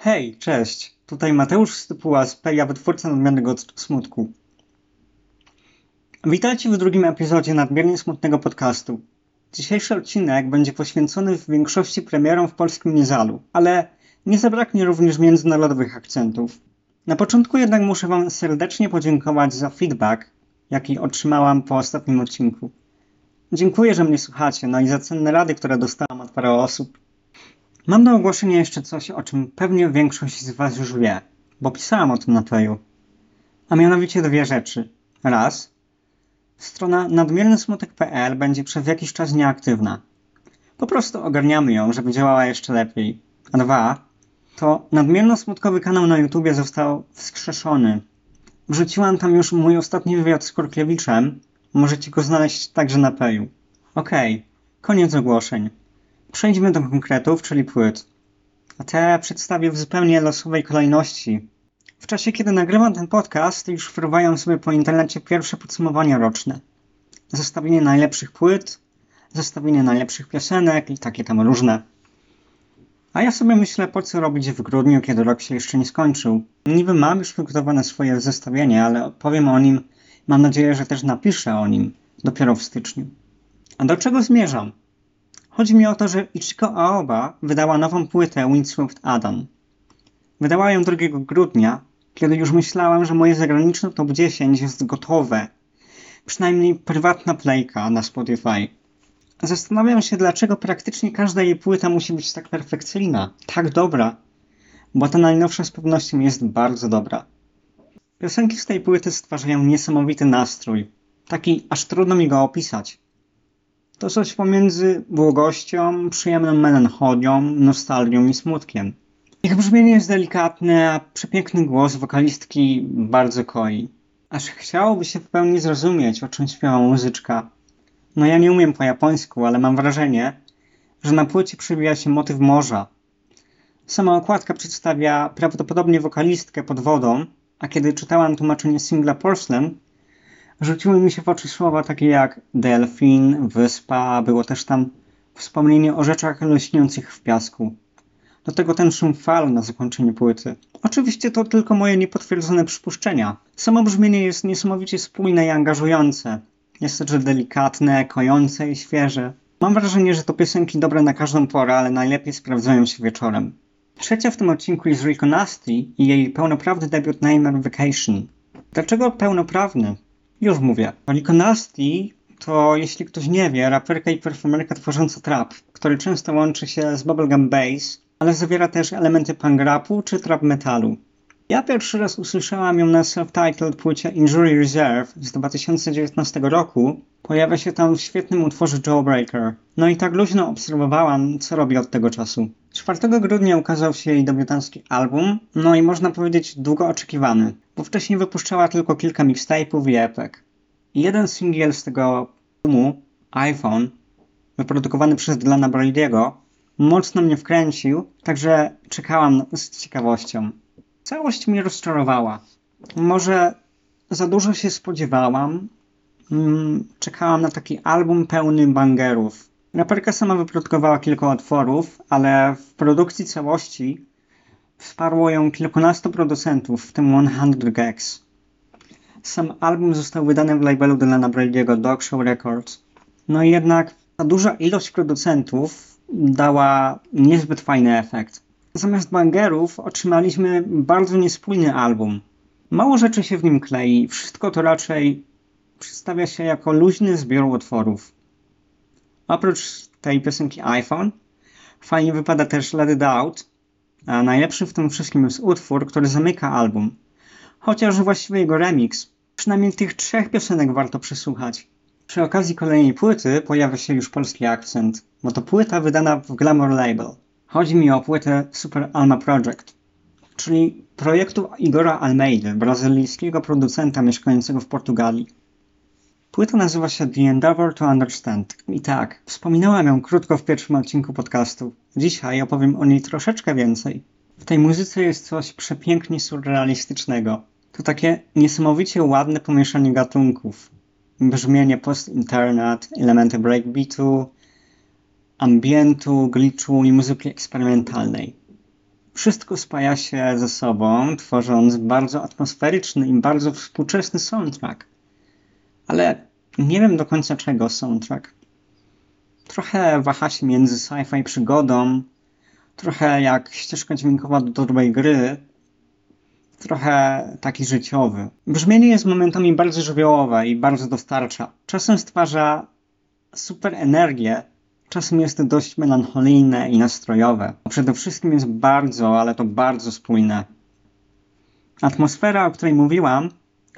Hej, cześć. Tutaj Mateusz Stypuła z Peja, wytwórca nadmiernego smutku. Witajcie w drugim epizodzie nadmiernie smutnego podcastu. Dzisiejszy odcinek będzie poświęcony w większości premierom w polskim Niezalu, ale nie zabraknie również międzynarodowych akcentów. Na początku jednak muszę Wam serdecznie podziękować za feedback, jaki otrzymałam po ostatnim odcinku. Dziękuję, że mnie słuchacie, no i za cenne rady, które dostałam od paru osób. Mam do ogłoszenia jeszcze coś, o czym pewnie większość z Was już wie, bo pisałam o tym na Peju. A mianowicie dwie rzeczy. Raz, strona nadmiernysmutek.pl będzie przez jakiś czas nieaktywna. Po prostu ogarniamy ją, żeby działała jeszcze lepiej. A dwa, to nadmierno-smutkowy kanał na YouTubie został wskrzeszony. Wrzuciłam tam już mój ostatni wywiad z Kurkliewiczem. Możecie go znaleźć także na Peju. Okej, okay, koniec ogłoszeń. Przejdźmy do konkretów, czyli płyt. A te przedstawię w zupełnie losowej kolejności. W czasie, kiedy nagrywam ten podcast, już fruwają sobie po internecie pierwsze podsumowania roczne. Zestawienie najlepszych płyt, zestawienie najlepszych piosenek i takie tam różne. A ja sobie myślę, po co robić w grudniu, kiedy rok się jeszcze nie skończył. Niby mam już przygotowane swoje zestawienie, ale powiem o nim, mam nadzieję, że też napiszę o nim dopiero w styczniu. A do czego zmierzam? Chodzi mi o to, że Ichiko Aoba wydała nową płytę Windswept Adam. Wydała ją 2 grudnia, kiedy już myślałem, że moje zagraniczne top 10 jest gotowe. Przynajmniej prywatna playka na Spotify. Zastanawiam się, dlaczego praktycznie każda jej płyta musi być tak perfekcyjna, tak dobra. Bo ta najnowsza z pewnością jest bardzo dobra. Piosenki z tej płyty stwarzają niesamowity nastrój. Taki, aż trudno mi go opisać. To coś pomiędzy błogością, przyjemną melancholią, nostalgią i smutkiem. Ich brzmienie jest delikatne, a przepiękny głos wokalistki bardzo koi. Aż chciałoby się w pełni zrozumieć, o czym śpiewa muzyczka. No ja nie umiem po japońsku, ale mam wrażenie, że na płycie przewija się motyw morza. Sama okładka przedstawia prawdopodobnie wokalistkę pod wodą, a kiedy czytałam tłumaczenie singla Porcelain, rzuciły mi się w oczy słowa takie jak delfin, wyspa, było też tam wspomnienie o rzeczach lśniących w piasku. Do tego ten szum fal na zakończenie płyty. Oczywiście to tylko moje niepotwierdzone przypuszczenia. Samo brzmienie jest niesamowicie spójne i angażujące. Jest też delikatne, kojące i świeże. Mam wrażenie, że to piosenki dobre na każdą porę, ale najlepiej sprawdzają się wieczorem. Trzecia w tym odcinku jest Rico i jej pełnoprawny debiut Nightmare Vacation. Dlaczego pełnoprawny? Już mówię. Rico Nasty to, jeśli ktoś nie wie, raperka i perfumerka tworząca trap, który często łączy się z bubblegum bass, ale zawiera też elementy punk rapu czy trap metalu. Ja pierwszy raz usłyszałam ją na self-titled płycie Injury Reserve z 2019 roku. Pojawia się tam w świetnym utworze Jawbreaker. No i tak luźno obserwowałam, co robi od tego czasu. 4 grudnia ukazał się jej debiutancki album, no i można powiedzieć długo oczekiwany, bo wcześniej wypuszczała tylko kilka mixtape'ów i epek. Jeden singiel z tego albumu, iPhone, wyprodukowany przez Dylana Brady'ego, mocno mnie wkręcił, także czekałam z ciekawością. Całość mnie rozczarowała. Może za dużo się spodziewałam. Mm, czekałam na taki album pełny bangerów. Raperka sama wyprodukowała kilka otworów, ale w produkcji całości wsparło ją kilkunastu producentów, w tym 100 Gags. Sam album został wydany w labelu Dylana Brady'ego Dog Show Records. No i jednak ta duża ilość producentów dała niezbyt fajny efekt. Zamiast bangerów otrzymaliśmy bardzo niespójny album. Mało rzeczy się w nim klei, wszystko to raczej przedstawia się jako luźny zbiór utworów. Oprócz tej piosenki iPhone, fajnie wypada też Let It Out, a najlepszy w tym wszystkim jest utwór, który zamyka album. Chociaż właściwie jego remix. Przynajmniej tych trzech piosenek warto przesłuchać. Przy okazji kolejnej płyty pojawia się już polski akcent, bo to płyta wydana w Glamour Label. Chodzi mi o płytę Super Alma Project, czyli projektu Igora Almeida, brazylijskiego producenta mieszkającego w Portugalii. Płyta nazywa się The Endeavor to Understand. I tak, wspominałem ją krótko w pierwszym odcinku podcastu. Dzisiaj opowiem o niej troszeczkę więcej. W tej muzyce jest coś przepięknie surrealistycznego. To takie niesamowicie ładne pomieszanie gatunków. Brzmienie post-internet, elementy breakbeatu, ambientu, glitchu i muzyki eksperymentalnej. Wszystko spaja się ze sobą, tworząc bardzo atmosferyczny i bardzo współczesny soundtrack. Ale nie wiem do końca czego soundtrack. Trochę waha się między sci-fi przygodą, trochę jak ścieżka dźwiękowa do dobrej gry, trochę taki życiowy. Brzmienie jest momentami bardzo żywiołowe i bardzo dostarcza. Czasem stwarza super energię, czasem jest dość melancholijne i nastrojowe. Przede wszystkim jest bardzo, ale to bardzo spójne. Atmosfera, o której mówiłam,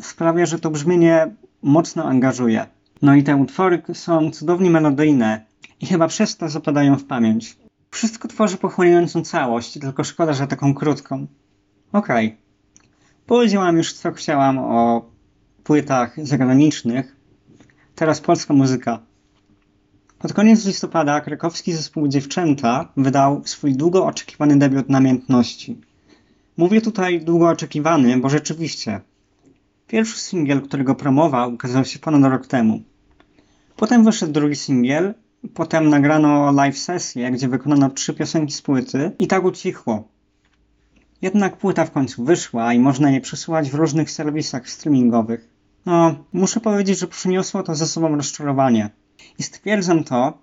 sprawia, że to brzmienie mocno angażuje. No i te utwory są cudownie melodyjne i chyba przez to zapadają w pamięć. Wszystko tworzy pochłaniającą całość, tylko szkoda, że taką krótką. Okej. Okay. Powiedziałam już co chciałam o płytach zagranicznych. Teraz polska muzyka. Pod koniec listopada krakowski zespół Dziewczęta wydał swój długo oczekiwany debiut namiętności. Mówię tutaj długo oczekiwany, bo rzeczywiście pierwszy singiel, którego promował, ukazał się ponad rok temu. Potem wyszedł drugi singiel, potem nagrano live sesję, gdzie wykonano trzy piosenki z płyty i tak ucichło. Jednak płyta w końcu wyszła i można je przesyłać w różnych serwisach streamingowych. No, muszę powiedzieć, że przyniosło to ze sobą rozczarowanie. I stwierdzam to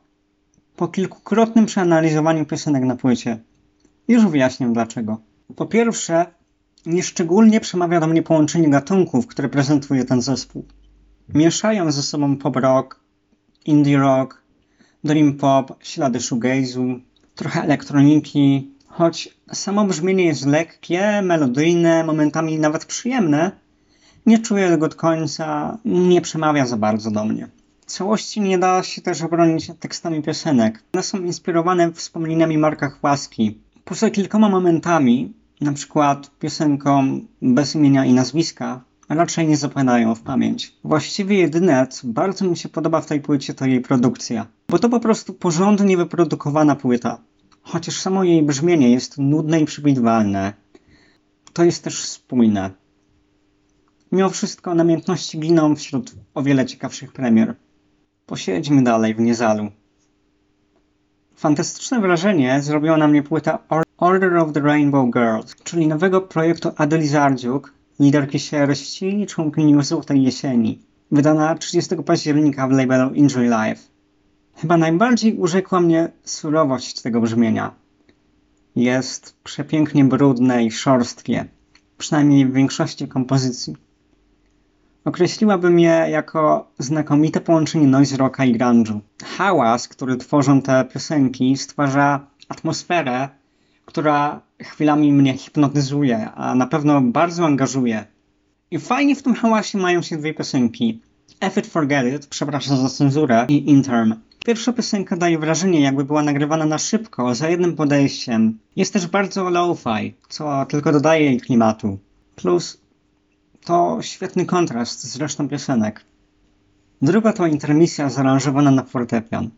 po kilkukrotnym przeanalizowaniu piosenek na płycie. Już wyjaśnię dlaczego. Po pierwsze, nieszczególnie przemawia do mnie połączenie gatunków, które prezentuje ten zespół. Mieszają ze sobą pop rock, indie rock, dream pop, ślady shoegaze'u, trochę elektroniki, choć samo brzmienie jest lekkie, melodyjne, momentami nawet przyjemne, nie czuję go do końca, nie przemawia za bardzo do mnie. Całości nie da się też obronić tekstami piosenek. One są inspirowane wspomnieniami Marka Chłaski. Poza kilkoma momentami, na przykład piosenką bez imienia i nazwiska, raczej nie zapadają w pamięć. Właściwie jedyne, co bardzo mi się podoba w tej płycie, to jej produkcja. Bo to po prostu porządnie wyprodukowana płyta. Chociaż samo jej brzmienie jest nudne i przewidywalne, to jest też spójne. Mimo wszystko namiętności giną wśród o wiele ciekawszych premier. Posiedźmy dalej w Niezalu. Fantastyczne wrażenie zrobiła na mnie płyta Order of the Rainbow Girls, czyli nowego projektu Adeli Zardziuk, liderki sierści i członkini Złotej Jesieni, wydana 30 października w labelu Enjoy Life. Chyba najbardziej urzekła mnie surowość tego brzmienia. Jest przepięknie brudne i szorstkie, przynajmniej w większości kompozycji. Określiłabym je jako znakomite połączenie noise rocka i grunge'u. Hałas, który tworzą te piosenki, stwarza atmosferę, która chwilami mnie hipnotyzuje, a na pewno bardzo angażuje. I fajnie w tym hałasie mają się dwie piosenki. Effort Forget It, przepraszam za cenzurę, i Interm. Pierwsza piosenka daje wrażenie, jakby była nagrywana na szybko, za jednym podejściem. Jest też bardzo low-fi, co tylko dodaje jej klimatu. Plus to świetny kontrast z resztą piosenek. Druga to intermisja zaaranżowana na fortepian.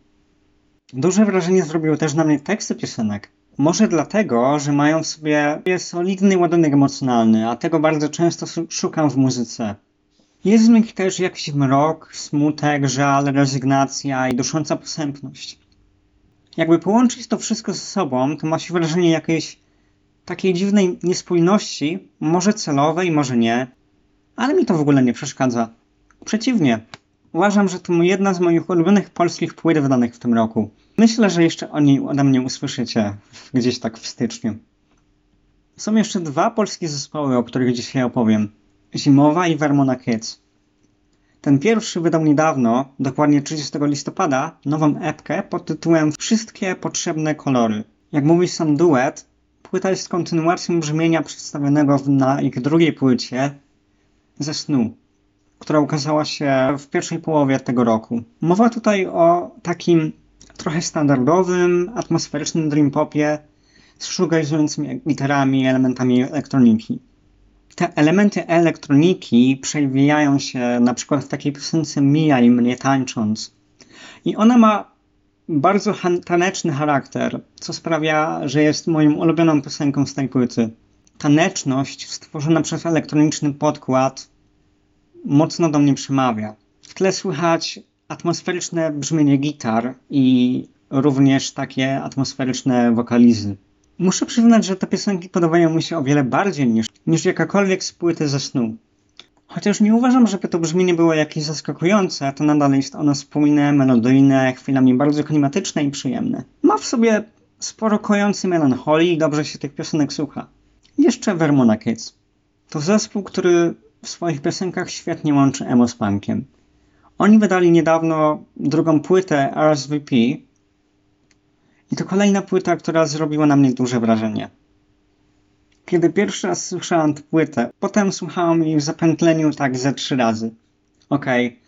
Duże wrażenie zrobiły też na mnie teksty piosenek. Może dlatego, że mają w sobie solidny ładunek emocjonalny, a tego bardzo często szukam w muzyce. Jest w nich też jakiś mrok, smutek, żal, rezygnacja i dusząca posępność. Jakby połączyć to wszystko ze sobą, to ma się wrażenie jakiejś takiej dziwnej niespójności, może celowej, może nie, ale mi to w ogóle nie przeszkadza. Przeciwnie, uważam, że to jedna z moich ulubionych polskich płyt wydanych w tym roku. Myślę, że jeszcze o niej ode mnie usłyszycie gdzieś tak w styczniu. Są jeszcze dwa polskie zespoły, o których dzisiaj opowiem. Zimowa i Vermona Kids. Ten pierwszy wydał niedawno, dokładnie 30 listopada, nową epkę pod tytułem Wszystkie potrzebne kolory. Jak mówi sam duet, płyta jest kontynuacją brzmienia przedstawionego na ich drugiej płycie ze snu, która ukazała się w pierwszej połowie tego roku. Mowa tutaj o takim trochę standardowym, atmosferycznym dream popie z shoegazującymi gitarami i elementami elektroniki. Te elementy elektroniki przewijają się na przykład w takiej piosence i mnie tańcząc. I ona ma bardzo taneczny charakter, co sprawia, że jest moją ulubioną piosenką z tej płyty taneczność stworzona przez elektroniczny podkład mocno do mnie przemawia. W tle słychać atmosferyczne brzmienie gitar i również takie atmosferyczne wokalizy. Muszę przyznać, że te piosenki podobają mi się o wiele bardziej niż, niż jakakolwiek z płyty ze snu. Chociaż nie uważam, żeby to brzmienie było jakieś zaskakujące, to nadal jest ono spójne, melodyjne, chwilami bardzo klimatyczne i przyjemne. Ma w sobie sporo kojący melancholii i dobrze się tych piosenek słucha. Jeszcze Vermona Kids. To zespół, który w swoich piosenkach świetnie łączy emo z punkiem. Oni wydali niedawno drugą płytę RSVP i to kolejna płyta, która zrobiła na mnie duże wrażenie. Kiedy pierwszy raz słyszałam tę płytę, potem słuchałam jej w zapętleniu tak ze trzy razy. Okej, okay.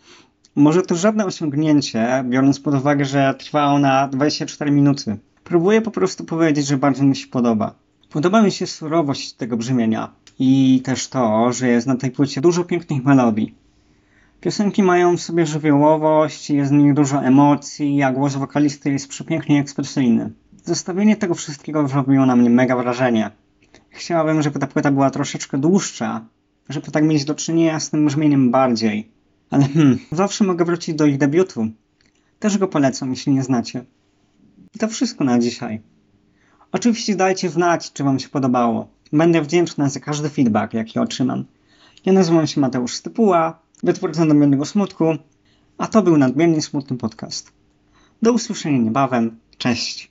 może to żadne osiągnięcie, biorąc pod uwagę, że trwa ona 24 minuty. Próbuję po prostu powiedzieć, że bardzo mi się podoba. Podoba mi się surowość tego brzmienia i też to, że jest na tej płycie dużo pięknych melodii. Piosenki mają w sobie żywiołowość, jest w nich dużo emocji, a głos wokalisty jest przepięknie ekspresyjny. Zestawienie tego wszystkiego zrobiło na mnie mega wrażenie. Chciałabym, żeby ta płyta była troszeczkę dłuższa, żeby tak mieć do czynienia z tym brzmieniem bardziej. Ale hmm, zawsze mogę wrócić do ich debiutu. Też go polecam, jeśli nie znacie. I to wszystko na dzisiaj. Oczywiście dajcie znać, czy Wam się podobało. Będę wdzięczna za każdy feedback, jaki otrzymam. Ja nazywam się Mateusz Stypuła, wytwórca nadmiernego smutku, a to był Nadmiernie Smutny Podcast. Do usłyszenia niebawem. Cześć!